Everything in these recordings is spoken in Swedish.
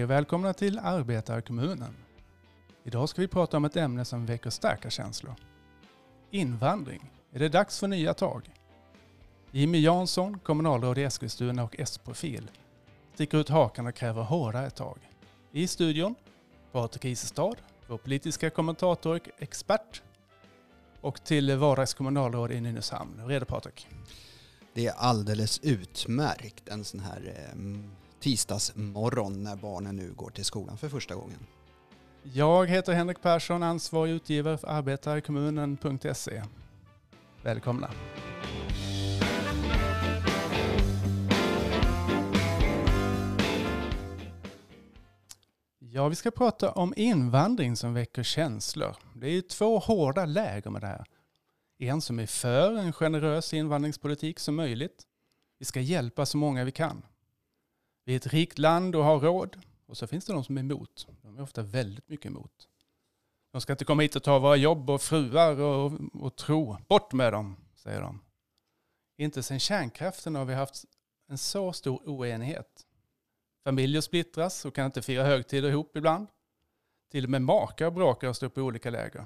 Hej och välkomna till Arbetarkommunen. Idag ska vi prata om ett ämne som väcker starka känslor. Invandring. Är det dags för nya tag? Jimmy Jansson, kommunalråd i Eskilstuna och S-profil, sticker ut hakan och kräver hårdare tag. I studion Patrik Isestad, vår politiska kommentator och expert. Och till vardagskommunalråd i Nynäshamn. Hur är det Patrik? Det är alldeles utmärkt en sån här eh, tisdagsmorgon när barnen nu går till skolan för första gången. Jag heter Henrik Persson, ansvarig utgivare för arbetarkommunen.se. Välkomna! Ja, vi ska prata om invandring som väcker känslor. Det är ju två hårda läger med det här. En som är för en generös invandringspolitik som möjligt. Vi ska hjälpa så många vi kan. Vi är ett rikt land och har råd. Och så finns det de som är emot. De är ofta väldigt mycket emot. De ska inte komma hit och ta våra jobb och fruar och, och tro. Bort med dem, säger de. Inte sedan kärnkraften har vi haft en så stor oenighet. Familjer splittras och kan inte fira högtider ihop ibland. Till och med makar bråkar och står på olika läger.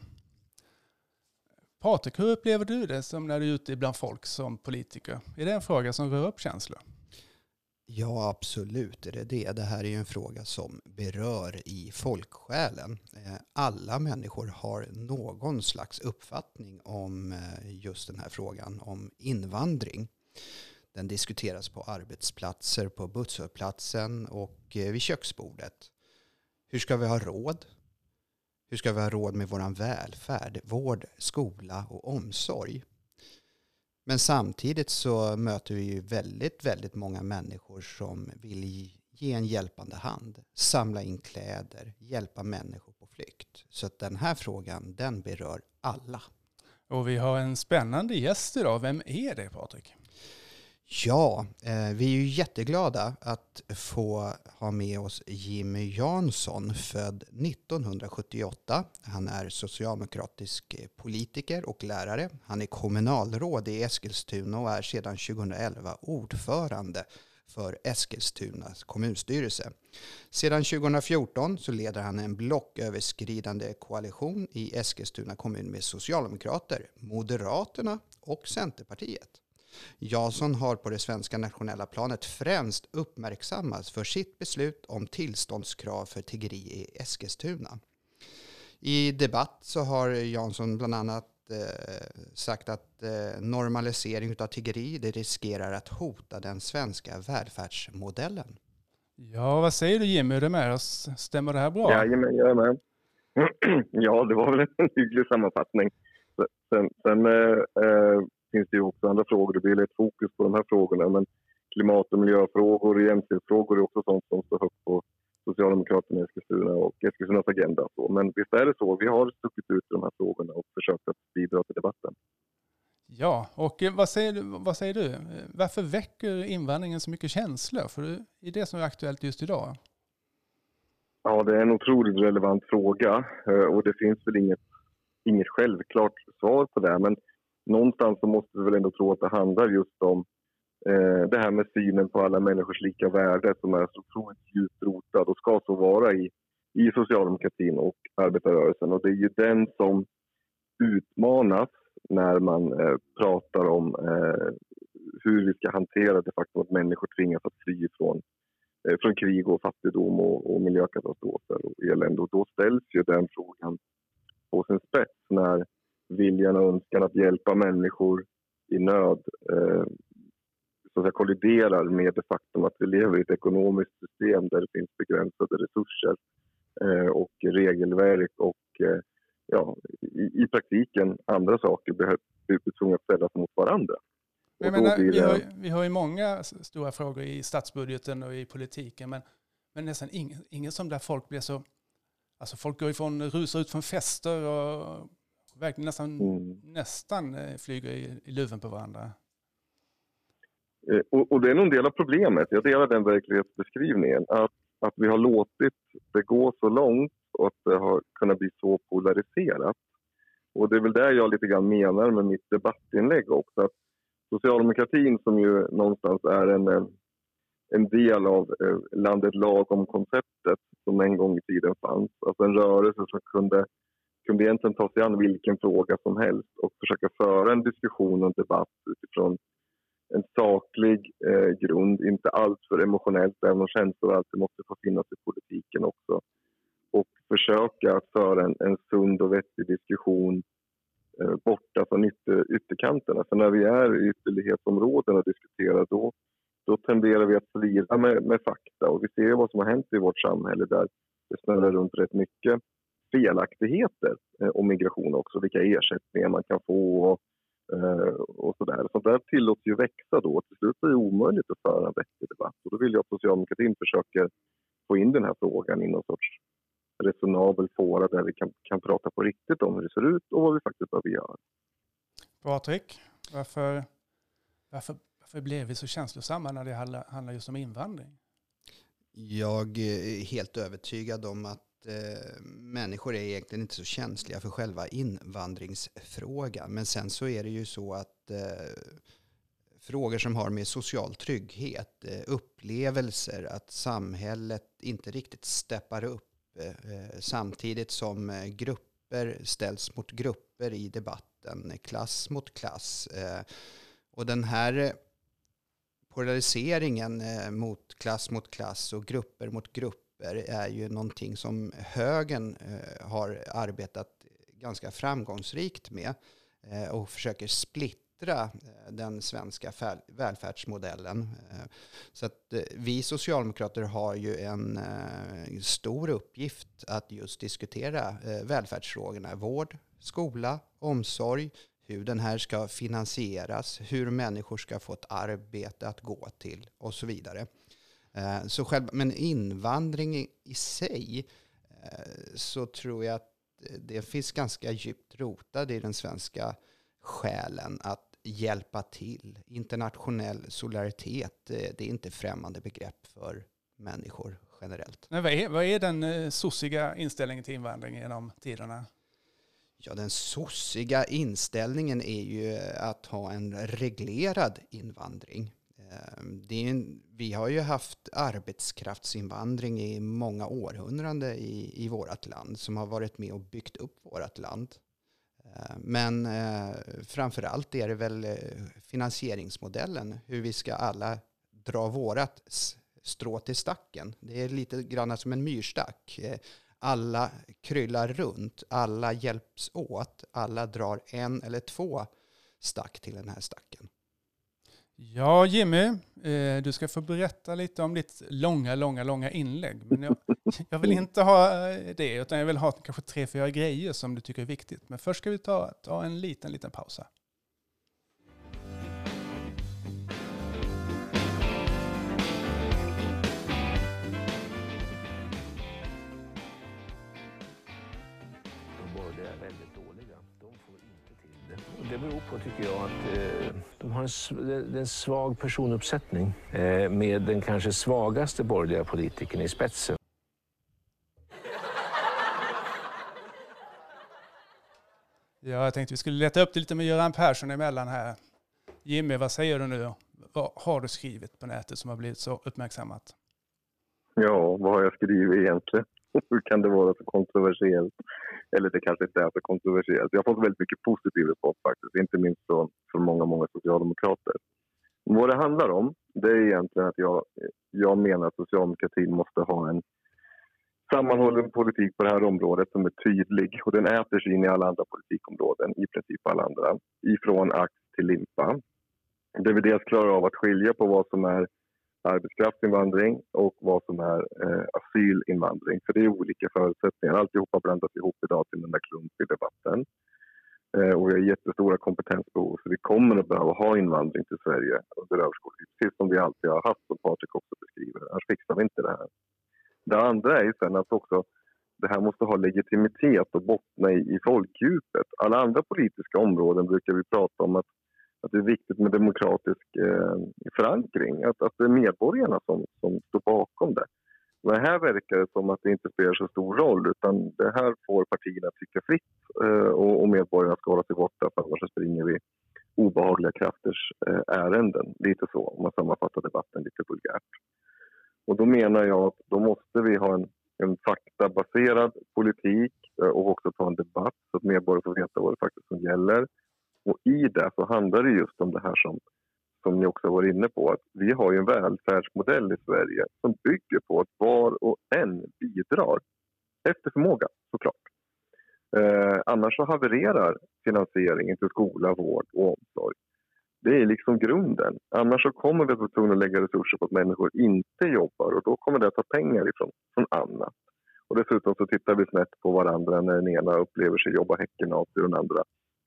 Patrik, hur upplever du det som när du är ute bland folk som politiker? Är det en fråga som rör upp känslor? Ja, absolut är det det. Det här är ju en fråga som berör i folksjälen. Eh, alla människor har någon slags uppfattning om eh, just den här frågan om invandring. Den diskuteras på arbetsplatser, på busshållplatsen och eh, vid köksbordet. Hur ska vi ha råd? Hur ska vi ha råd med vår välfärd, vård, skola och omsorg? Men samtidigt så möter vi ju väldigt, väldigt många människor som vill ge en hjälpande hand, samla in kläder, hjälpa människor på flykt. Så att den här frågan, den berör alla. Och vi har en spännande gäst idag. Vem är det Patrik? Ja, eh, vi är ju jätteglada att få ha med oss Jimmy Jansson, född 1978. Han är socialdemokratisk eh, politiker och lärare. Han är kommunalråd i Eskilstuna och är sedan 2011 ordförande för Eskilstunas kommunstyrelse. Sedan 2014 så leder han en blocköverskridande koalition i Eskilstuna kommun med Socialdemokrater, Moderaterna och Centerpartiet. Jansson har på det svenska nationella planet främst uppmärksammats för sitt beslut om tillståndskrav för tiggeri i Eskilstuna. I debatt så har Jansson bland annat eh, sagt att eh, normalisering av tiggeri det riskerar att hota den svenska välfärdsmodellen. Ja, vad säger du Jimmy? Är du med oss? Stämmer det här bra? Jajamän, jag är med. ja, det var väl en hygglig sammanfattning. Sen, sen eh, eh finns det ju också andra frågor. Det blir lätt fokus på de här frågorna. Men klimat och miljöfrågor och jämställdhetsfrågor är också sånt som står högt på Socialdemokraterna i Eskilstuna och Eskilstunas agenda. Men visst är det så. Vi har stuckit ut de här frågorna och försökt att bidra till debatten. Ja, och eh, vad säger, du, vad säger du? Varför väcker invandringen så mycket känslor? För det är det som är aktuellt just idag. Ja, det är en otroligt relevant fråga eh, och det finns väl inget, inget självklart svar på det. Men någonstans så måste vi väl ändå tro att det handlar just om eh, det här med synen på alla människors lika värde som är så otroligt djupt rotad och ska så vara i, i socialdemokratin och arbetarrörelsen. Och det är ju den som utmanas när man eh, pratar om eh, hur vi ska hantera det faktum att människor tvingas att fly från, eh, från krig och fattigdom och, och miljökatastrofer och elände. Och då ställs ju den frågan på sin spets när viljan och önskan att hjälpa människor i nöd eh, så att kolliderar med det faktum att vi lever i ett ekonomiskt system där det finns begränsade resurser eh, och regelverk och eh, ja, i, i, praktiken andra saker behöver bli tvungna att ställas mot varandra. Jag menar, vi, har, vi har ju många stora frågor i statsbudgeten och i politiken men, men nästan ingen, ingen som där folk blir så... Alltså folk går ifrån, rusar ut från fester och verkligen nästan, mm. nästan eh, flyger i, i luven på varandra. Eh, och, och, det är nog en del av problemet. Jag delar den verklighetsbeskrivningen. Att, att vi har låtit det gå så långt och att det har kunnat bli så polariserat. Och det är väl det jag lite grann menar med mitt debattinlägg också. Att socialdemokratin som ju någonstans är en, eh, en del av landet lagom-konceptet som en gång i tiden fanns. Alltså en rörelse som kunde, kunde egentligen ta sig an vilken fråga som helst och försöka föra en diskussion och en debatt utifrån en saklig eh, grund, inte alltför emotionellt, även om känslor alltid måste få finnas i politiken också. Och försöka att föra en, en sund och vettig diskussion eh, borta från ytter, ytterkanterna. För när vi är i ytterlighetsområden och diskuterar då, då tenderar vi att slira med, med fakta. Och vi ser vad som har hänt i vårt samhälle där det snurrar runt rätt mycket felaktigheter eh, om migration också, vilka ersättningar man kan få och Eh, och sådär. Sånt där tillåts ju växa då. Till slut är det omöjligt att föra en vettig debatt. Och då vill jag att socialdemokratin försöker få in den här frågan i någon sorts resonabel fåra där vi kan, kan prata på riktigt om hur det ser ut och vad vi faktiskt behöver göra. Patrik, varför, varför, varför blev vi så känslosamma när det handlar just om invandring? Jag är helt övertygad om att eh, människor är egentligen inte så känsliga för själva invandringsfrågan. Men sen så är det ju så att eh, frågor som har med social trygghet, eh, upplevelser, att samhället inte riktigt steppar upp eh, eh, samtidigt som eh, grupper ställs mot grupper i debatten, klass mot klass. Och den här polariseringen mot klass mot klass och grupper mot grupper grupper är ju någonting som högern eh, har arbetat ganska framgångsrikt med eh, och försöker splittra eh, den svenska välfärdsmodellen. Så att vi socialdemokrater har ju en stor uppgift att just diskutera välfärdsfrågorna. Vård, skola, omsorg, hur den här ska finansieras, hur människor ska få ett arbete att gå till och så vidare. Eh, så själv, men invandring i, sig eh, så tror jag att det finns ganska djupt rotad i den svenska själen att hjälpa till. Internationell solidaritet, eh, det är inte främmande begrepp för människor generellt. Men vad, är, vad är den sossiga inställningen till invandring genom tiderna? Ja, den sossiga inställningen är ju att ha en reglerad invandring. Ehm, det är en, vi har ju haft arbetskraftsinvandring i många århundraden i, i vårt land som har varit med och byggt upp vårt land. Ehm, men eh, framför allt är det väl eh, finansieringsmodellen, hur vi ska alla dra vårat strå till stacken. Det är lite grann som en myrstack. Eh, alla kryllar runt, alla hjälps åt, alla drar en eller två stack till den här stacken. Ja, Jimmy, eh, du ska få berätta lite om ditt långa, långa, långa inlägg. Men jag, jag vill inte ha eh, det, utan jag vill ha kanske tre, fyra grejer som du tycker är viktigt. Men först ska vi ta, ta en liten, liten paus här. Beror på, tycker jag, att eh, de har en, en svag personuppsättning eh, med den kanske svagaste borgerliga politikern i spetsen. Ja, jag tänkte vi skulle leta upp det lite med Göran Persson emellan här. Jimmy, vad säger du nu? Vad har du skrivit på nätet som har blivit så uppmärksammat? Ja, vad har jag skrivit egentligen? Hur kan det vara så kontroversiellt? Eller det kanske inte är så kontroversiellt. Jag har fått väldigt mycket positiv respons faktiskt, inte minst från, från många, många socialdemokrater. Vad det handlar om, det är egentligen att jag, jag menar att socialdemokratin måste ha en sammanhållen politik på det här området som är tydlig och den äter sig in i alla andra politikområden, i princip alla andra, ifrån ax till limpa. Där vi dels klarar av att skilja på vad som är arbetskraftsinvandring och vad som är eh, asylinvandring. För det är olika förutsättningar. Alltihopa blandas ihop idag till den där klump i debatten. Eh, och vi har jättestora kompetensbehov så vi kommer att behöva ha invandring till Sverige under överskådlig precis som vi alltid har haft, som Patrik också beskriver. Annars fixar vi inte det här. Det andra är sen att också det här måste ha legitimitet och bottna i, i folkdjupet. Alla andra politiska områden brukar vi prata om att att det är viktigt med demokratisk eh, förankring. Att, att det är medborgarna som, som står bakom det. Men här verkar det som att det inte spelar så stor roll utan det här får partierna tycka fritt eh, och, och medborgarna ska hålla sig borta för annars springer vi obehagliga krafters eh, ärenden. Lite så, om man sammanfattar debatten lite vulgärt. Och då menar jag att då måste vi ha en, en faktabaserad politik eh, och också ta en debatt så att medborgarna får veta vad det faktiskt som gäller. Och i det så handlar det just om det här som, som ni också var inne på, att vi har ju en välfärdsmodell i Sverige som bygger på att var och en bidrar efter förmåga såklart. Eh, annars så havererar finansieringen till skola, vård och omsorg. Det är liksom grunden. Annars så kommer vi att vara tvungna att lägga resurser på att människor inte jobbar och då kommer det att ta pengar ifrån från annat. Och dessutom så tittar vi snett på varandra när den ena upplever sig jobba häcken av sig och den andra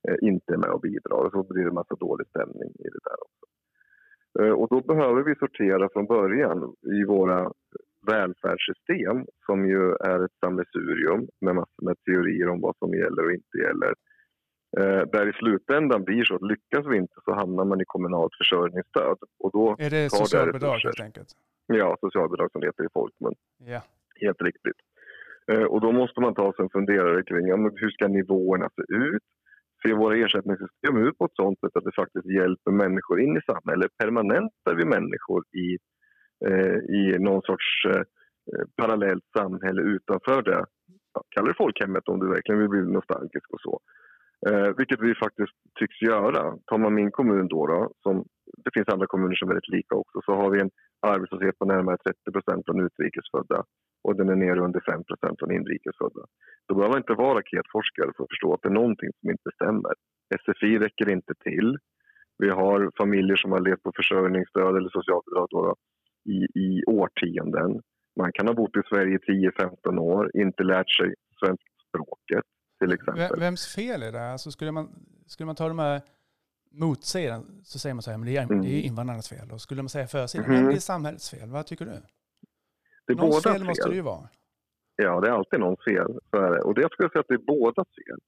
eh, inte är med och bidrar. Och så blir det en massa dålig stämning i det där också. Eh, och då behöver vi sortera från början i våra välfärdssystem som ju är ett sammelsurium med massor med teorier om vad som gäller och inte gäller. Eh, där i slutändan blir så att lyckas vi inte så hamnar man i kommunalt försörjningsstöd. Och då är det socialbidrag helt enkelt? Ja, socialbidrag som det heter i folkmun. Ja. Helt riktigt. Eh, och då måste man ta sig en funderare kring ja, hur ska nivåerna se ut? Ser våra ersättningssystem ut på ett sådant sätt att det faktiskt hjälper människor in i samhället? Permanentar vi människor i eh, i någon sorts eh, parallellt samhälle utanför det. Ja, kalla det folkhemmet om du verkligen vill bli nostalgisk och så. Eh, vilket vi faktiskt tycks göra. Tar man min kommun då, då som, det finns andra kommuner som är väldigt lika också, så har vi en arbetslöshet på närmare 30 procent bland utrikesfödda och den är nere under 5 procent bland inrikesfödda. Då behöver man inte vara raketforskare för att förstå att det är någonting som inte stämmer. SFI räcker inte till. Vi har familjer som har levt på försörjningsstöd eller socialbidrag då, då i, i årtionden. Man kan ha bott i Sverige 10-15 år, inte lärt sig svenska språket till exempel. Vems fel är det? Alltså skulle, man, skulle man ta de här motsidan så säger man så här, men det är, mm. det är invandrarnas fel. Och skulle man säga försidan, mm. men det är samhällets fel. Vad tycker du? Det är någons fel, fel måste det ju vara. Ja, det är alltid någons fel. Så är det. Och det jag skulle säga att det är bådas fel.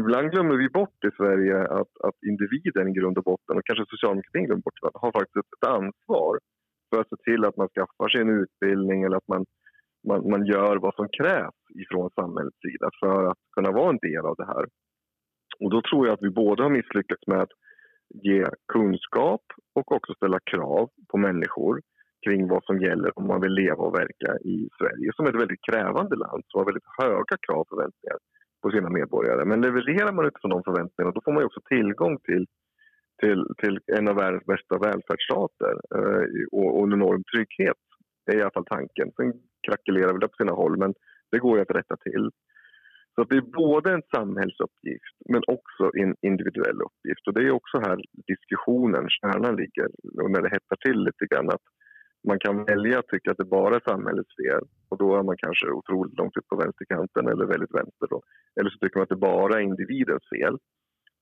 Ibland glömmer vi bort i Sverige att, att individen i grund och botten, och kanske socialdemokratin glömmer bort, har faktiskt ett ansvar för att se till att man skaffar sig en utbildning eller att man, man, man gör vad som krävs ifrån samhällets sida för att kunna vara en del av det här. Och då tror jag att vi både har misslyckats med att ge kunskap och också ställa krav på människor kring vad som gäller om man vill leva och verka i Sverige som är ett väldigt krävande land som har väldigt höga krav och förväntningar på sina medborgare. Men levererar man utifrån de förväntningarna då får man också tillgång till till, till en av världens bästa välfärdsstater eh, och, och en enorm trygghet. Det är i alla fall tanken. Sen krackelerar väl det på sina håll, men det går ju att rätta till. Så att det är både en samhällsuppgift men också en individuell uppgift. Och det är också här diskussionen, kärnan ligger. Och när det hettar till lite grann att man kan välja att tycka att det bara är samhällets fel och då är man kanske otroligt långt ut på vänsterkanten eller väldigt vänster. Då. Eller så tycker man att det bara är individens fel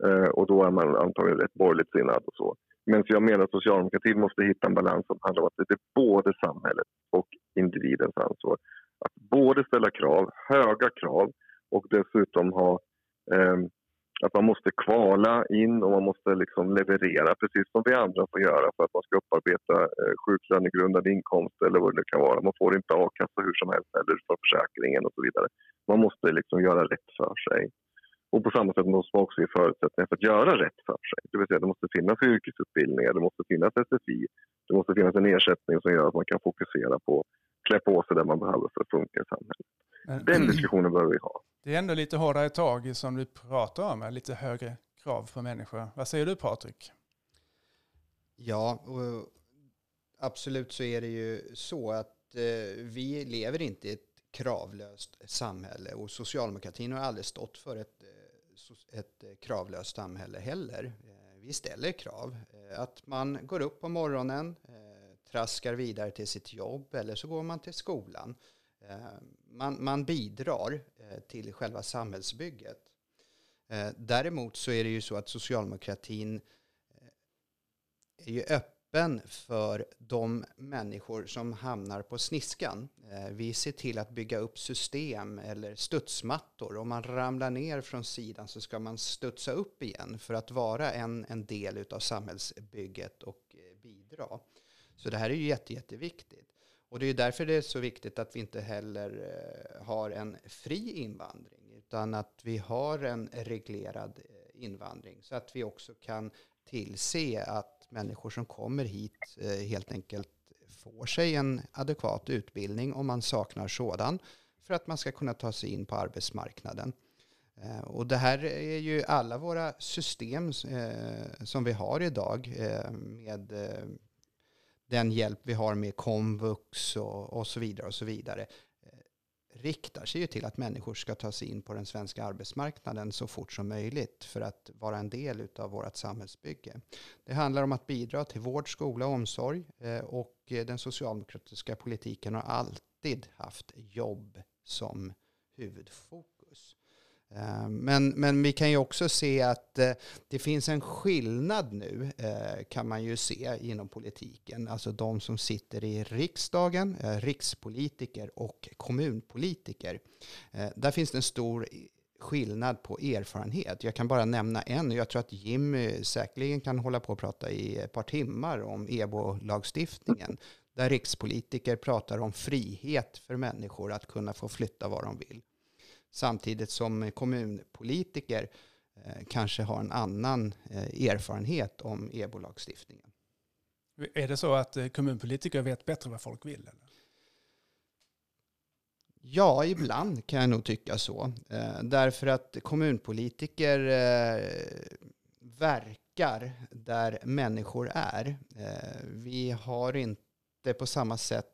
eh, och då är man antagligen rätt borgerligt sinnad och så. Men jag menar att socialdemokratin måste hitta en balans som handlar om att det är både samhället och individens ansvar. Att både ställa krav, höga krav och dessutom ha eh, att man måste kvala in och man måste liksom leverera precis som vi andra får göra för att man ska upparbeta eh, sjuklönegrundande inkomst eller vad det kan vara. Man får inte a-kassa hur som helst eller för försäkringen och så vidare. Man måste liksom göra rätt för sig. Och på samma sätt måste man också ge förutsättningar för att göra rätt för sig. Det vill säga det måste finnas yrkesutbildningar, det måste finnas SFI, det måste finnas en ersättning som gör att man kan fokusera på klä på sig det man behöver för att funka i samhället. Men, Den diskussionen behöver vi ha. Det är ändå lite hårdare tag som du pratar om, lite högre krav på människor. Vad säger du Patrik? Ja, absolut så är det ju så att eh, vi lever inte i ett kravlöst samhälle och socialdemokratin har aldrig stått för ett ett eh, kravlöst samhälle heller. Eh, vi ställer krav. Eh, att man går upp på morgonen, traskar vidare till sitt jobb eller så går man till skolan. Eh, man, man bidrar eh, till själva samhällsbygget. Eh, däremot så är det ju så att socialdemokratin är ju öppen för de människor som hamnar på sniskan. Vi ser till att bygga upp system eller studsmattor. Om man ramlar ner från sidan så ska man studsa upp igen för att vara en, en del av samhällsbygget och eh, bidra. Så det här är ju jätte, jätteviktigt. Och det är därför det är så viktigt att vi inte heller eh, har en fri invandring utan att vi har en reglerad eh, invandring så att vi också kan tillse att människor som kommer hit eh, helt enkelt får sig en adekvat utbildning om man saknar sådan för att man ska kunna ta sig in på arbetsmarknaden. Och det här är ju alla våra system som vi har idag med den hjälp vi har med komvux och, och så vidare och så vidare eh, riktar sig ju till att människor ska ta sig in på den svenska arbetsmarknaden så fort som möjligt för att vara en del av vårt samhällsbygge. Det handlar om att bidra till vård, skola och omsorg eh, och eh, den socialdemokratiska politiken har alltid haft jobb som huvudfokus. Eh, men, men vi kan ju också se att eh, det finns en skillnad nu, eh, kan man ju se inom politiken. Alltså de som sitter i riksdagen, rikspolitiker och kommunpolitiker. Där finns det en stor skillnad på erfarenhet. Jag kan bara nämna en. Jag tror att Jimmy säkerligen kan hålla på och prata i ett par timmar om EBO-lagstiftningen. Där rikspolitiker pratar om frihet för människor att kunna få flytta var de vill. Samtidigt som kommunpolitiker eh, kanske har en annan eh, erfarenhet om EBO-lagstiftningen. Är det så att eh, kommunpolitiker vet bättre vad folk vill? Eller? Ja, ibland kan jag nog tycka så. Därför att kommunpolitiker verkar där människor är. Vi har inte på samma sätt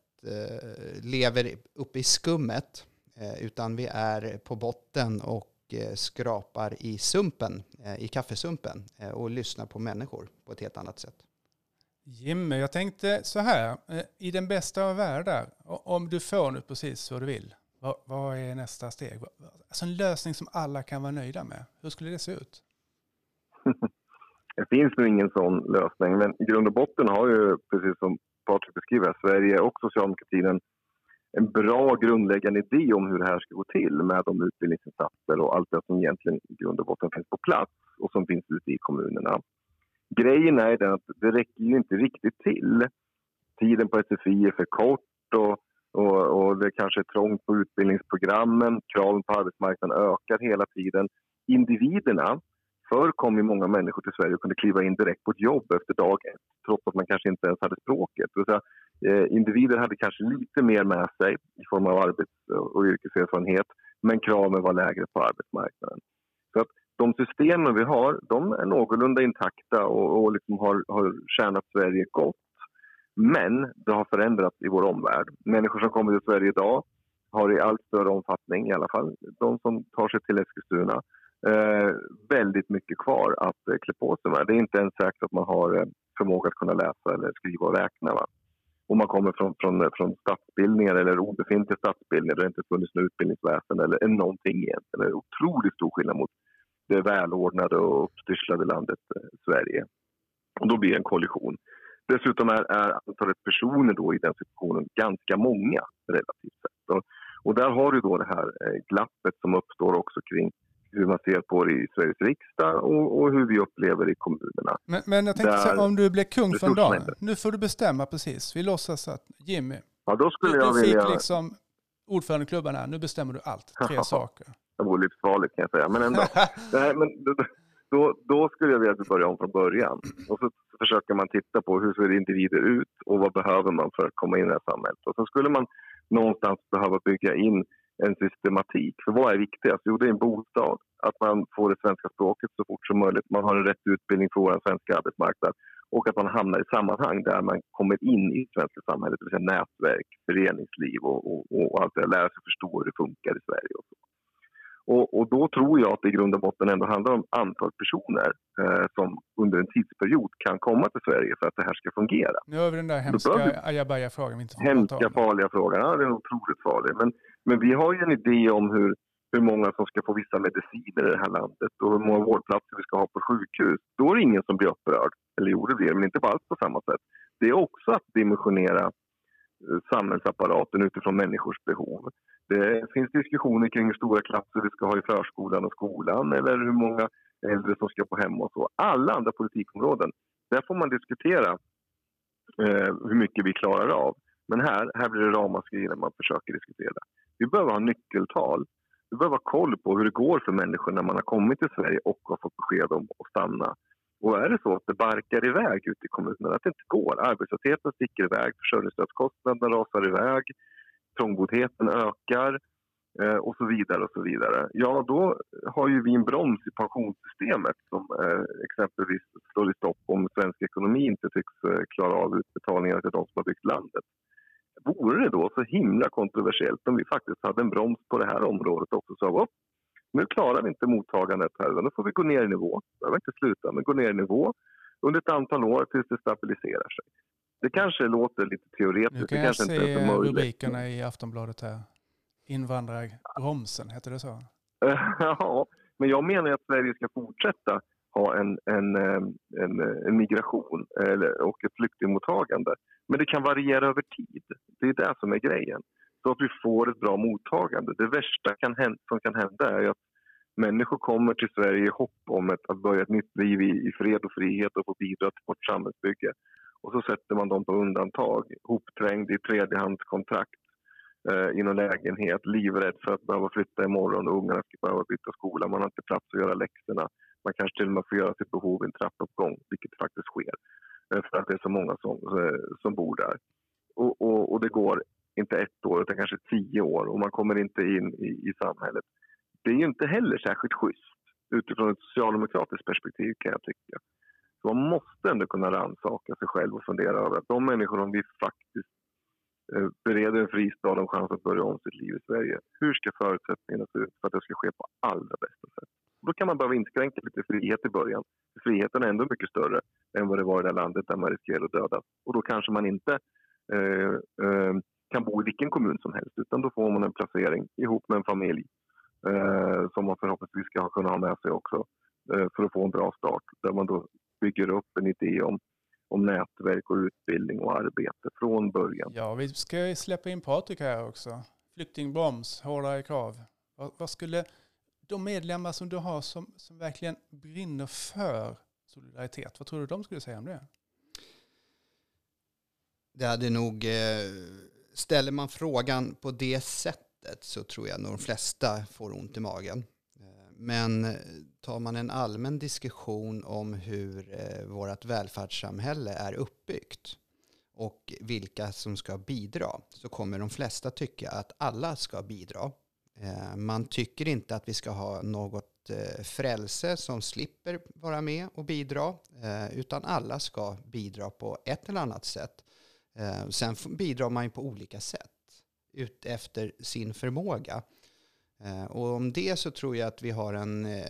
lever uppe i skummet utan vi är på botten och eh, skrapar i sumpen, eh, i kaffesumpen och lyssnar på människor på ett helt annat sätt. Jimmy, jag tänkte så här, i den bästa av världar, om du får nu precis vad du vill, vad, vad, är nästa steg? Alltså en lösning som alla kan vara nöjda med. Hur skulle det se ut? Det finns nog ingen sån lösning, men i grund och botten har ju, precis som Patrik beskriver, Sverige och socialdemokratin en en bra grundläggande idé om hur det här ska gå till med de utbildningsinsatser och allt det som egentligen i grund och botten finns på plats och som finns ute i kommunerna. Grejen är den att det räcker ju inte riktigt till. Tiden på SFI är för kort och, och, och det kanske är trångt på utbildningsprogrammen. Kraven på arbetsmarknaden ökar hela tiden. Individerna Förr kom ju många människor till Sverige och kunde kliva in direkt på ett jobb efter dag ett trots att man kanske inte ens hade språket. Så, eh, individer hade kanske lite mer med sig i form av arbets och yrkeserfarenhet men kraven var lägre på arbetsmarknaden. Så att de systemen vi har de är någorlunda intakta och, och liksom har, har tjänat Sverige gott. Men det har förändrats i vår omvärld. Människor som kommer till Sverige idag har i allt större omfattning, i alla fall de som tar sig till Eskilstuna, eh, väldigt mycket kvar att eh, klä på sig med. Det är inte ens säkert att man har eh, förmåga att kunna läsa eller skriva och räkna. Va? Om man kommer från, från, från stadsbildningar eller obefintliga stadsbildningar där det inte funnits något utbildningsväsen eller, eller någonting egentligen. Det är otroligt stor skillnad mot det välordnade och uppstyrslade landet eh, Sverige. Och då blir det en kollision. Dessutom är, är antalet personer då i den situationen ganska många relativt sett. Och, och där har du då det här eh, glappet som uppstår också kring hur man ser på det i Sveriges riksdag och, och hur vi upplever det i kommunerna. Men, men jag tänkte säga, om du blir kung för en dag, nu får du bestämma precis. Vi låtsas att Jimmy, ja, då skulle du, jag du vilja... fick liksom ordförandeklubban här, nu bestämmer du allt, tre saker. Det vore livsfarligt kan jag säga, men ändå. Nej, men då, då skulle jag vilja att vi börjar om från början. Och så försöker man titta på hur ser individer ut och vad behöver man för att komma in i det här samhället. Och så skulle man någonstans behöva bygga in en systematik. För vad är viktigast? Jo, det är en bostad. Att man får det svenska språket så fort som möjligt. Man har en rätt utbildning för vår svenska arbetsmarknad. Och att man hamnar i sammanhang där man kommer in i det svenska samhället. Det vill säga nätverk, föreningsliv och, och, och allt det där. Lära sig förstå hur det funkar i Sverige. Och så. Och, och, då tror jag att det i grund och botten ändå handlar om antal personer eh, som under en tidsperiod kan komma till Sverige för att det här ska fungera. Nu har vi den där hemska ajabaja-frågan. Hemska, farliga frågan. Ja, den är otroligt farlig. Men, men vi har ju en idé om hur, hur många som ska få vissa mediciner i det här landet och hur många vårdplatser vi ska ha på sjukhus. Då är det ingen som blir upprörd. Eller gjorde det, men inte alls på samma sätt. Det är också att dimensionera eh, samhällsapparaten utifrån människors behov. Det finns diskussioner kring hur stora klasser vi ska ha i förskolan och skolan eller hur många äldre som ska få hem och så. Alla andra politikområden, där får man diskutera eh, hur mycket vi klarar av. Men här, här blir det ramaskri när man försöker diskutera. Vi behöver ha nyckeltal. Vi behöver ha koll på hur det går för människor när man har kommit till Sverige och har fått besked om att stanna. Och är det så att det barkar iväg ute i kommunerna, att det inte går, arbetslösheten sticker iväg, försörjningsstödskostnaderna rasar iväg, trångboddheten ökar eh, och så vidare och så vidare. Ja, då har ju vi en broms i pensionssystemet som eh, exempelvis slår i stopp om svensk ekonomi inte tycks eh, klara av utbetalningarna till de som har byggt landet. Vore det då så himla kontroversiellt om vi faktiskt hade en broms på det här området också? Så upp, nu klarar vi inte mottagandet här, nu får vi gå ner i nivå. Det behöver inte sluta, men gå ner i nivå under ett antal år tills det stabiliserar sig. Det kanske låter lite teoretiskt. Nu kan det jag se rubrikerna i Aftonbladet här. Invandrarbromsen, heter det så? ja, men jag menar att Sverige ska fortsätta ha en, en, eh, en, eh, en migration eller, och ett flyktingmottagande. Men det kan variera över tid. Det är det som är grejen. Så att vi får ett bra mottagande. Det värsta kan hända, som kan hända är att människor kommer till Sverige i hopp om ett, att börja ett nytt liv i, i fred och frihet och få bidra till vårt samhällsbygge. Och så sätter man dem på undantag, hopträngd i tredjehandskontrakt eh, i någon lägenhet, livrädd för att behöva flytta imorgon och ungarna ska behöva byta skola. Man har inte plats att göra läxorna. Man kanske till och med får göra sitt behov i en trappuppgång, vilket faktiskt sker. Eh, för att det är så många som, eh, som bor där. Och, och, och, det går inte ett år, utan kanske tio år och man kommer inte in i, i samhället. Det är ju inte heller särskilt schysst utifrån ett socialdemokratiskt perspektiv kan jag tycka. Så man måste ändå kunna rannsaka sig själv och fundera över att de människor som vi faktiskt eh, bereder en fristad och en chans att börja om sitt liv i Sverige. Hur ska förutsättningarna se ut för att det ska ske på allra bästa sätt? Då kan man behöva inskränka lite frihet i början. Friheten är ändå mycket större än vad det var i det landet där man riskerar att dödas. Och då kanske man inte eh, eh, kan bo i vilken kommun som helst utan då får man en placering ihop med en familj eh, som man förhoppningsvis ska kunna ha med sig också eh, för att få en bra start där man då bygger upp en idé om, om nätverk och utbildning och arbete från början. Ja, vi ska släppa in Patrik här också. Flyktingbroms, hårdare krav. Vad, vad skulle de medlemmar som du har som, som verkligen brinner för solidaritet, vad tror du de skulle säga om det? Det hade nog, eh, ställer man frågan på det sättet så tror jag nog de flesta får ont i magen. Eh, men eh, tar man en allmän diskussion om hur vårt välfärdssamhälle är uppbyggt och vilka som ska bidra så kommer de flesta tycka att alla ska bidra. Eh, man tycker inte att vi ska ha något eh, frälse som slipper vara med och bidra eh, utan alla ska bidra på ett eller annat sätt. Sen bidrar man ju på olika sätt ut efter sin förmåga. Och om det så tror jag att vi har en, en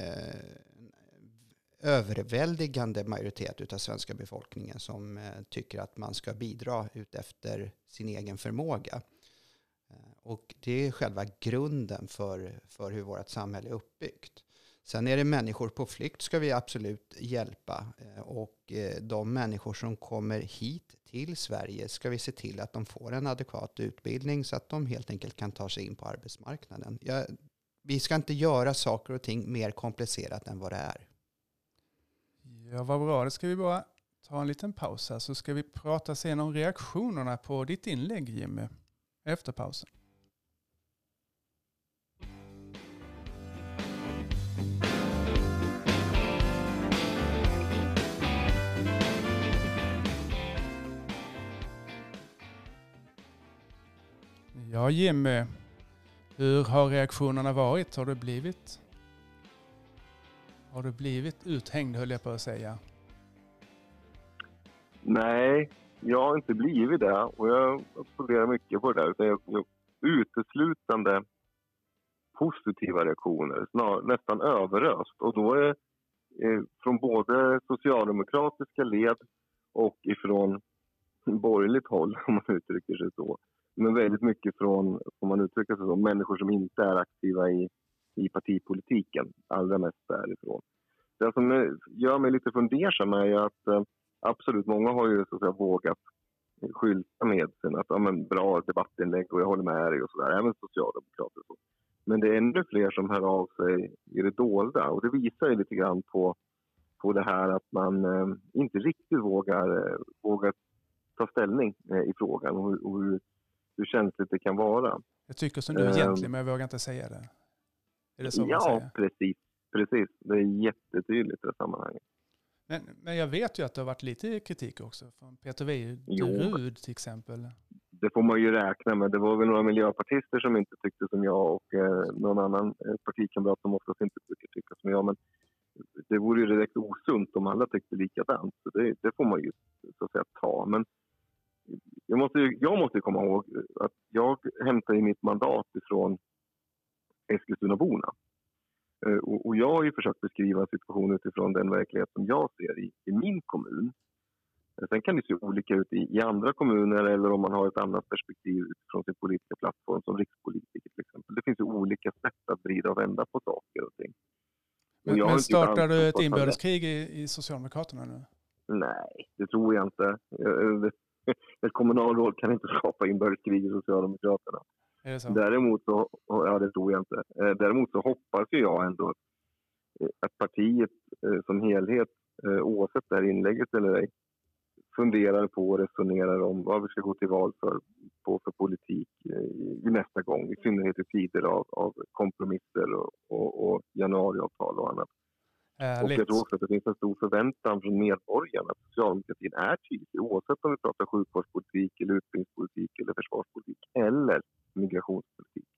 överväldigande majoritet av svenska befolkningen som tycker att man ska bidra ut efter sin egen förmåga. Och det är själva grunden för, för hur vårt samhälle är uppbyggt. Sen är det människor på flykt ska vi absolut hjälpa. Eh, och eh, de människor som kommer hit till Sverige ska vi se till att de får en adekvat utbildning så att de helt enkelt kan ta sig in på arbetsmarknaden. Jag, vi ska inte göra saker och ting mer komplicerat än vad det är. Ja, vad bra. Då ska vi bara ta en liten paus här så ska vi prata sen om reaktionerna på ditt inlägg Jimmy efter pausen. Ja Jimmy, hur har reaktionerna varit? Har du blivit har du blivit uthängd höll jag på att säga? Nej, jag har inte blivit det och jag funderar mycket på det där. Jag, jag, uteslutande positiva reaktioner, snar, nästan överöst. Och då är eh, från både socialdemokratiska led och ifrån borgerligt håll, om man uttrycker sig så men väldigt mycket från, om man uttrycker sig så, människor som inte är aktiva i, i partipolitiken. Allra mest därifrån. Det som gör mig lite fundersam är att eh, absolut, många har ju så att säga, vågat skylta med sig att ja, men, bra debattinlägg och jag håller med dig och sådär, även socialdemokrater. Så. Men det är ännu fler som hör av sig i det dolda och det visar ju lite grann på, på det här att man eh, inte riktigt vågar, eh, vågar ta ställning eh, i frågan och, och hur, hur känsligt det kan vara. Jag tycker som du egentligen, um, men jag vågar inte säga det. Är det så Ja, precis. Precis. Det är jättetydligt i det sammanhanget. Men, men jag vet ju att det har varit lite kritik också från Peter Jo. Weiderud till exempel. det får man ju räkna med. Det var väl några miljöpartister som inte tyckte som jag och eh, någon annan eh, partikamrat som oftast inte brukar tycka som jag. Men det vore ju direkt osunt om alla tyckte likadant. Så det, det får man ju så att säga ta. Men jag måste, ju, jag måste komma ihåg att jag hämtar ju mitt mandat ifrån Eskilstunaborna. Eh, Och, och jag har ju försökt beskriva en situation utifrån den verklighet som jag ser i, i min kommun. Eh, Sen kan det se olika ut i, i andra kommuner eller om man har ett annat perspektiv utifrån sin politiska plattform som rikspolitiker till exempel. Det finns ju olika sätt att vrida och vända på saker och ting. Och Men, har men startar du ett inbördeskrig i, i Socialdemokraterna nu? Nej, det tror jag inte. Ett kommunalråd kan inte skapa inbördeskrig i Socialdemokraterna. Är det så? Däremot så, ja det tror jag inte. Eh, Däremot så hoppas ju jag ändå eh, att partiet eh, som helhet, oavsett det här inlägget eller ej, funderar på och resonerar om vad vi ska gå till val för, på för politik i i nästa gång. I synnerhet i tider av, av kompromisser och, och, och januariavtal och annat. Och Härligt. jag tror också att det finns en stor förväntan från medborgarna att socialdemokratin är tydlig oavsett om vi pratar sjukvårdspolitik, eller utbildningspolitik, eller försvarspolitik eller migrationspolitik.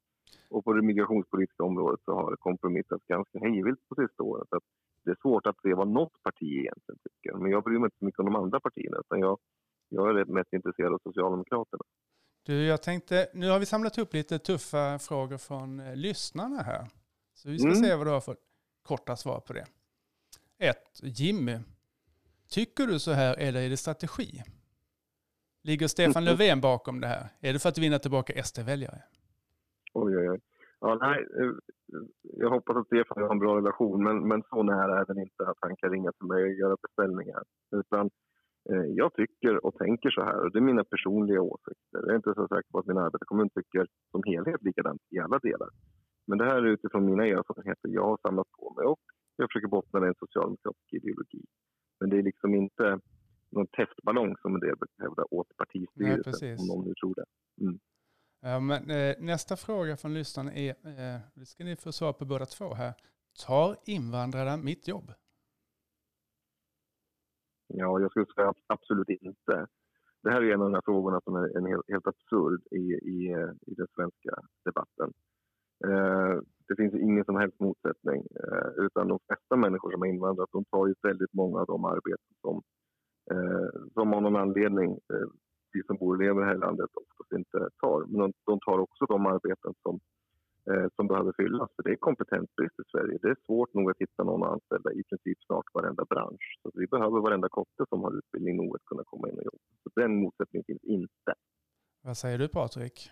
Och på det migrationspolitiska området så har det kompromissats ganska hejvilt på sista åren. Så att det är svårt att se vad något parti egentligen tycker. Men jag bryr mig inte så mycket om de andra partierna utan jag, jag är mest intresserad av Socialdemokraterna. Du, jag tänkte, nu har vi samlat upp lite tuffa frågor från eh, lyssnarna här. Så vi ska Mm. se vad du har för korta svar på det. 1. Jimmy. Tycker du så här eller är det strategi? Ligger Stefan Löfven bakom det här? Är det för att vinna tillbaka SD-väljare? Oj, oj, oj. Ja, nej, eh, jag hoppas att Stefan har en bra relation, men, men så nära är den inte att han kan ringa till mig och göra beställningar. Utan eh, jag tycker och tänker så här, och det är mina personliga åsikter. Jag är inte så säker på att min arbetarkommun tycker som helhet likadant i alla delar. Men det här är utifrån mina erfarenheter jag har samlat på mig och jag försöker bottna i en socialdemokratisk ideologi. Men det är liksom inte någon testballong som en del brukar hävda åt Nej, partistyrelsen, precis. om någon nu tror det. Ja, men, eh, nästa fråga från lyssnarna är, eh, det ska ni få svar på båda två här. Tar invandrarna mitt jobb? Ja, jag skulle säga absolut inte. Det här är en av de här frågorna som är en helt, helt absurd i, i, eh, i den svenska debatten. Eh, det finns ingen som helst motsättning. Eh, utan de flesta människor som har invandrat de tar ju väldigt många av de arbeten som, eh, som av någon anledning eh, vi som bor och lever här i landet oftast inte tar. Men de, de tar också de arbeten som, eh, som behöver fyllas. För det är kompetensbrist i Sverige. Det är svårt nog att hitta någon att anställa i princip snart varenda bransch. Så vi behöver varenda kotte som har utbildning nog att kunna komma in och jobba. Så den motsättningen finns inte. Vad säger du Patrik?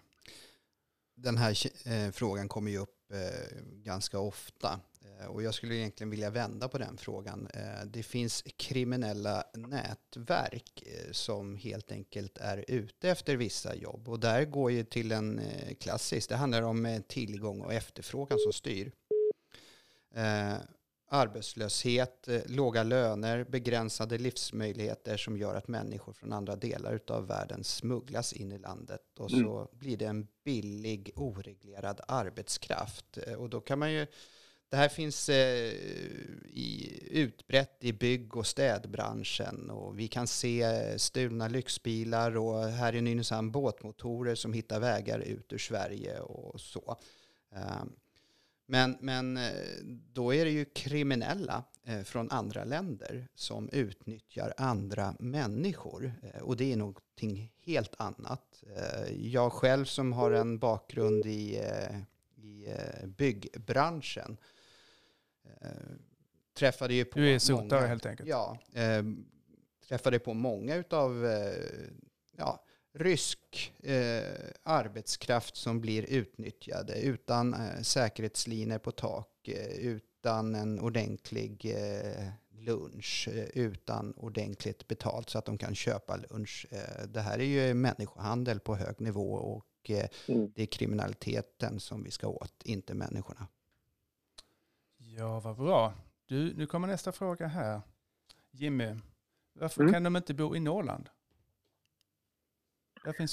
Den här eh, frågan kommer ju upp Eh, ganska ofta. Eh, och jag skulle egentligen vilja vända på den frågan. Eh, det finns kriminella nätverk som helt enkelt är ute efter vissa jobb. Och där går ju till en klassisk, det handlar om tillgång och efterfrågan som styr. Arbetslöshet, eh, låga löner, begränsade livsmöjligheter som gör att människor från andra delar av världen smugglas in i landet och så blir det en billig oreglerad arbetskraft. Eh, Och då kan man ju, det här finns eh, i, utbrett i bygg och städbranschen och vi kan se eh, stulna lyxbilar och här i Nynäshamn båtmotorer som hittar vägar ut ur Sverige och så. Eh, men, men eh, då är det ju kriminella eh, från andra länder som utnyttjar andra människor. Eh, Och det är någonting helt annat. Jag själv som har en bakgrund i, i byggbranschen träffade ju på Du är sotare helt enkelt. Ja, träffade på många utav ja, rysk eh, arbetskraft som blir utnyttjade utan eh, säkerhetslinor på tak, eh, utan en ordentlig eh, lunch, eh, utan ordentligt betalt så att de kan köpa lunch. Eh, det här är ju människohandel på hög nivå och eh, Mm. det är kriminaliteten som vi ska åt, inte människorna. Ja, vad bra. Du, nu kommer nästa fråga här. Jimmy, varför Mm. kan de inte bo i Norrland?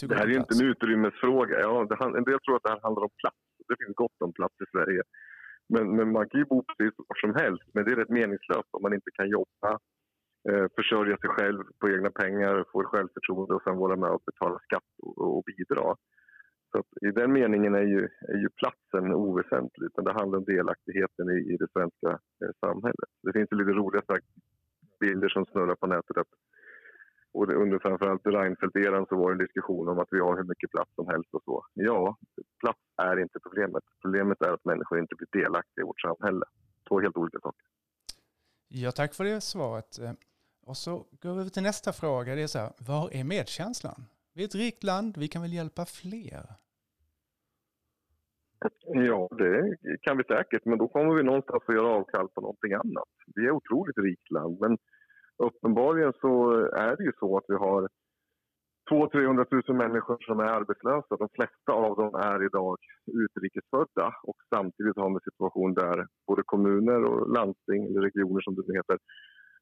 Ju Det här är ju inte en utrymmesfråga. Ja, det, en del tror att det här handlar om plats. Det finns gott om plats i Sverige. Men, men man kan ju bo precis var som helst. Men det är rätt meningslöst om man inte kan jobba eh, försörja sig själv på egna pengar, få självförtroende och sen vara med och betala skatt och, och bidra. Så I den meningen är ju, är ju platsen oväsentlig, utan det handlar om delaktigheten i, i det svenska eh, samhället. Det finns lite roliga bilder som snurrar på nätet. Att, och under framförallt Reinfeldt-eran så var det en diskussion om att vi har hur mycket plats som helst och så. Ja, plats är inte problemet. Problemet är att människor inte blir delaktiga i vårt samhälle. Två helt olika saker. Ja, tack för det svaret. Och så går vi över till nästa fråga. Det är så här, var är medkänslan? Vi är ett rikt land, vi kan väl hjälpa fler? Ja, det kan vi säkert, men då kommer vi någonstans att göra avkall på någonting annat. Vi är ett otroligt rikt land, men uppenbarligen så är det ju så att vi har 200 000 människor som är arbetslösa. De flesta av dem är idag utrikesfödda och samtidigt har vi en situation där både kommuner och landsting, eller regioner som det heter,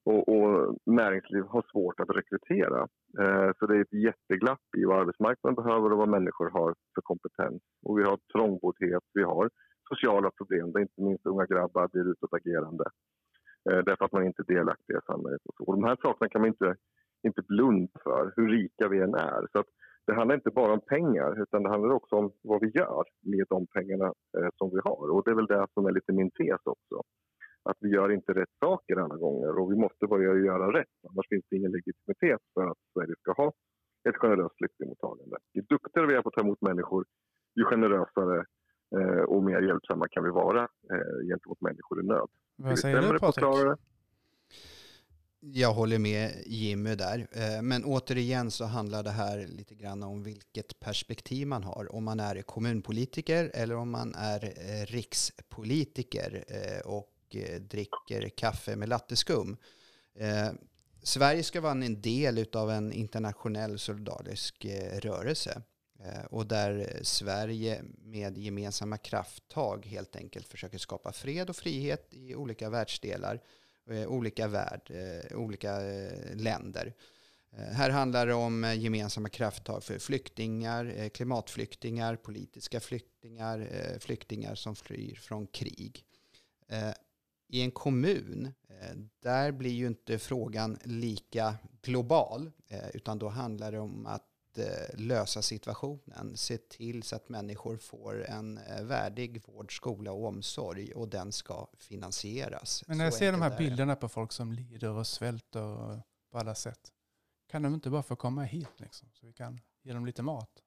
och, och näringsliv har svårt att rekrytera. Eh, så det är ett jätteglapp i vad arbetsmarknaden behöver och vad människor har för kompetens. Och vi har trångboddhet, vi har sociala problem där inte minst unga grabbar blir utåtagerande Eh, därför att man inte är delaktig i samhället. Och, så. och de här sakerna kan man inte, inte blunda för, hur rika vi än är. Så det handlar inte bara om pengar, utan det handlar också om vad vi gör med de pengarna eh, som vi har. Och det är väl det som är lite min tes också att vi gör inte rätt saker alla gånger och vi måste börja göra rätt. Annars finns det ingen legitimitet för att Sverige ska ha ett generöst flyktingmottagande. Ju duktigare vi är på att ta emot människor, ju generösare eh, och mer hjälpsamma kan vi vara eh, gentemot människor i nöd. Vad säger du Patrik? Jag håller med Jimmy där. Eh, men återigen så handlar det här lite grann om vilket perspektiv man har. Om man är kommunpolitiker eller om man är eh, rikspolitiker. Eh, och dricker kaffe med latteskum. Sverige ska vara en del av en internationell solidarisk rörelse Eh, och där Sverige med gemensamma krafttag helt enkelt försöker skapa fred och frihet i olika världsdelar, eh, olika värld, eh, olika länder. Här handlar det om gemensamma krafttag för flyktingar, klimatflyktingar, politiska flyktingar, flyktingar som flyr från krig i en kommun, där blir ju inte frågan lika global, utan då handlar det om att lösa situationen, se till så att människor får en värdig vård, skola och omsorg och den ska finansieras. Men när jag ser de här bilderna på folk som lider och svälter på alla sätt, kan de inte bara få komma hit liksom, så vi kan ge dem lite mat?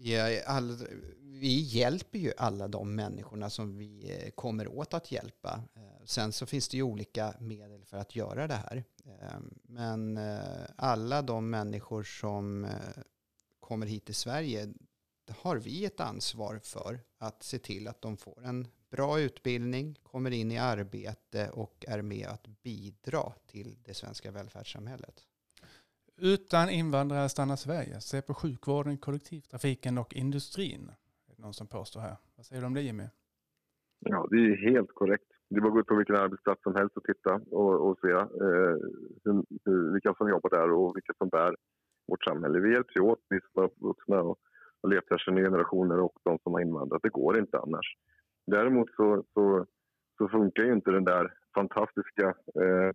Ja, all, vi hjälper ju alla de människorna som vi eh, kommer åt att hjälpa. Eh, sen så finns det ju olika medel för att göra det här. Eh, men alla de människor som kommer hit till Sverige har vi ett ansvar för att se till att de får en bra utbildning, kommer in i arbete och är med att bidra till det svenska välfärdssamhället. Utan invandrare stannar Sverige. Se på sjukvården, kollektivtrafiken och industrin. Det är någon som påstår här. Vad säger du om det Jimmy? Ja, det är helt korrekt. Det är bara att gå ut på vilken arbetsplats som helst och titta och, och se eh, hur, hur, vilka som jobbar där och vilka som bär vårt samhälle. Vi hjälps ju åt, vi som är vuxna och, och letar efter nya generationer och de som har invandrat. Det går inte annars. Däremot så, så, så funkar ju inte den där fantastiska eh,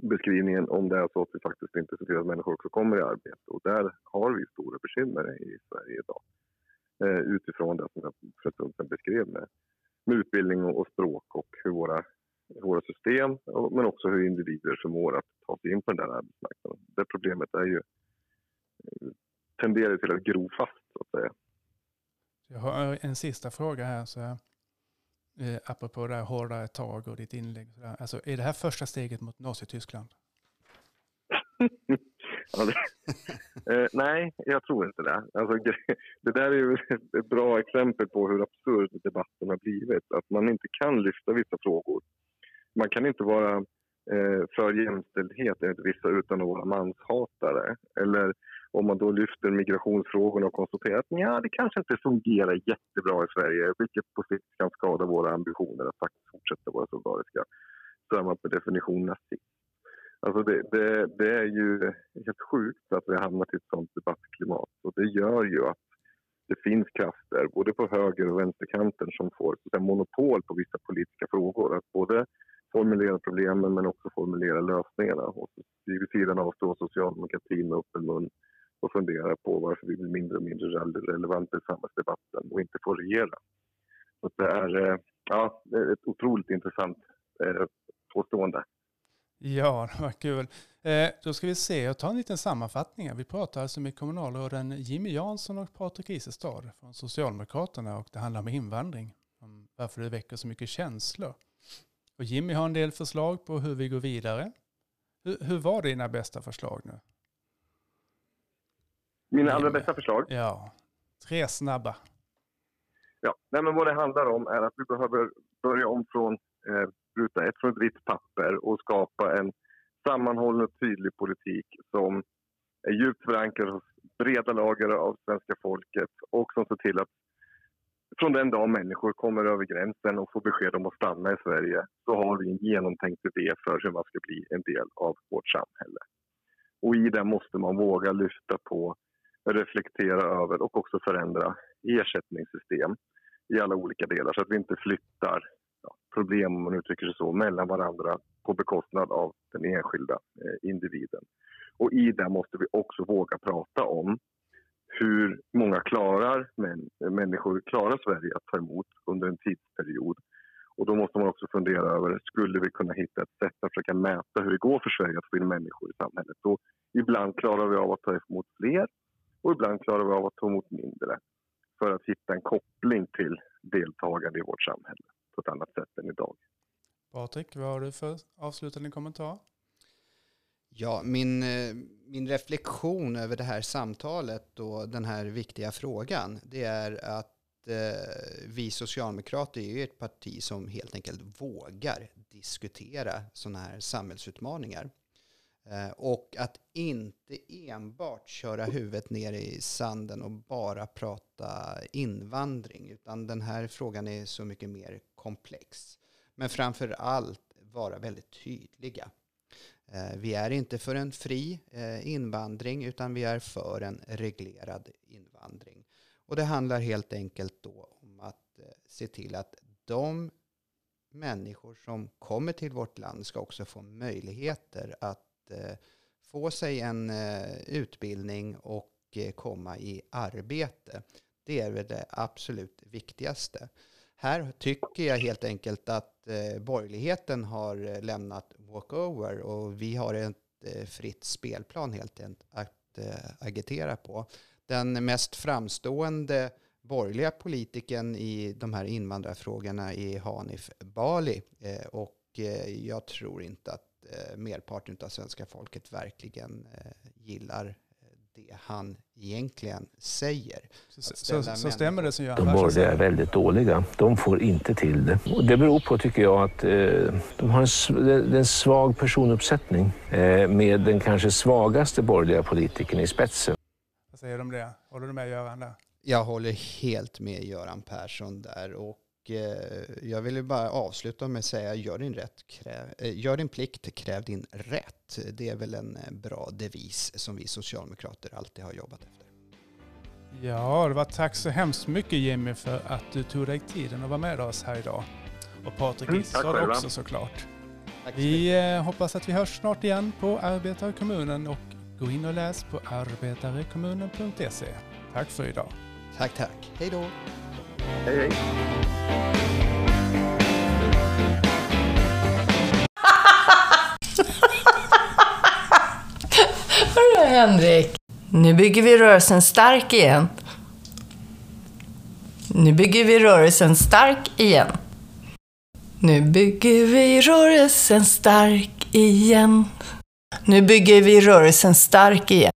beskrivningen om det är så att vi faktiskt inte ser till att människor också kommer i arbete. Och där har vi stora bekymmer i Sverige idag. Eh, utifrån det som jag beskrev med, med utbildning och, och språk och hur våra, våra system men också hur individer förmår att ta sig in på den där arbetsmarknaden. Det problemet är ju eh, tenderar till att gro fast så att säga. Jag har en sista fråga här. Så eh, apropå det här hårdare tag och ditt inlägg. Alltså, är det här första steget mot Nazityskland? ja, eh, nej, jag tror inte det. Alltså, det där är ju ett bra exempel på hur absurd debatten har blivit. Att man inte kan lyfta vissa frågor. Man kan inte vara eh, för jämställdhet enligt vissa utan att vara manshatare. Eller om man då lyfter migrationsfrågorna och konstaterar att ja, det kanske inte fungerar jättebra i Sverige, vilket på sikt kan skada våra ambitioner att faktiskt fortsätta vara solidariska, så är man per definition nazist. Alltså det, det, det, är ju helt sjukt att vi har hamnat i ett sånt debattklimat och det gör ju att det finns krafter både på höger och vänsterkanten som får monopol på vissa politiska frågor. Att både formulera problemen men också formulera lösningarna. Och vid sidan av står socialdemokratin med öppen mun och fundera på varför vi blir mindre och mindre relevanta i samhällsdebatten och inte får regera. Så det är eh, ja, ett otroligt intressant eh, påstående. Ja, vad kul. Eh, då ska vi se, jag tar en liten sammanfattning. Vi pratar alltså med kommunalråden Jimmy Jansson och Patrik Isestad från Socialdemokraterna och det handlar om invandring, om varför det väcker så mycket känslor. Och Jimmy har en del förslag på hur vi går vidare. Hur, hur var dina bästa förslag nu? Mina allra bästa förslag? Ja, tre snabba. Ja, nej men vad det handlar om är att vi behöver börja om från eh, ruta ett, från ett vitt papper och skapa en sammanhållen och tydlig politik som är djupt förankrad hos breda lager av svenska folket och som ser till att från den dag människor kommer över gränsen och får besked om att stanna i Sverige så har vi en genomtänkt idé för hur man ska bli en del av vårt samhälle. Och i det måste man våga lyfta på, reflektera över och också förändra ersättningssystem i alla olika delar så att vi inte flyttar ja, problem, om man uttrycker sig så, mellan varandra på bekostnad av den enskilda eh, individen. Och i det måste vi också våga prata om hur många klarar män, människor klarar Sverige att ta emot under en tidsperiod. Och då måste man också fundera över, skulle vi kunna hitta ett sätt att försöka mäta hur det går för Sverige att få in människor i samhället? Så ibland klarar vi av att ta emot fler och ibland klarar vi av att ta emot mindre för att hitta en koppling till deltagande i vårt samhälle på ett annat sätt än idag. Patrik, vad har du för avslutande kommentar? Ja, min, eh, min reflektion över det här samtalet och den här viktiga frågan, det är att eh, vi socialdemokrater är ett parti som helt enkelt vågar diskutera sådana här samhällsutmaningar. Eh, och att inte enbart köra huvudet ner i sanden och bara prata invandring, utan den här frågan är så mycket mer komplex. Men framför allt vara väldigt tydliga. Eh, vi är inte för en fri eh, invandring utan vi är för en reglerad invandring. Och det handlar helt enkelt då om att se till att de människor som kommer till vårt land ska också få möjligheter att Eh, få sig en eh, utbildning och eh, komma i arbete. Det är väl det absolut viktigaste. Här tycker jag helt enkelt att eh, borgerligheten har eh, lämnat walkover och vi har ett eh, fritt spelplan helt enkelt att agitera på. Den mest framstående borgerliga politikern i de här invandrarfrågorna är Hanif Bali och jag tror inte att eh, merparten av svenska folket verkligen eh, gillar det han egentligen säger. Så, så, så stämmer det som Göran De borgerliga är väldigt dåliga. De får inte till det. Och det beror på, tycker jag, att eh, de har en, en svag personuppsättning eh, med den kanske svagaste borgerliga politikern i spetsen. Vad säger du om det? Håller du med Göran där? Jag håller helt med Göran Persson där. Och Eh, jag vill bara avsluta med att säga gör din, rätt, kräv, eh, gör din plikt, kräv din rätt. Det är väl en eh, bra devis som vi socialdemokrater alltid har jobbat efter. Ja, det var tack så hemskt mycket Jimmy för att du tog dig tiden att vara med oss här idag. Och Patrik mm, Issad också såklart. vi hoppas att vi hörs snart igen på Arbetarkommunen och gå in och läs på arbetarekommunen.se. Tack för idag. Tack, tack. Hej då. Hej, hej. Hörru Henrik, nu bygger vi rörelsen stark igen. Nu bygger vi rörelsen stark igen. Nu bygger vi rörelsen stark igen. Nu bygger vi rörelsen stark igen.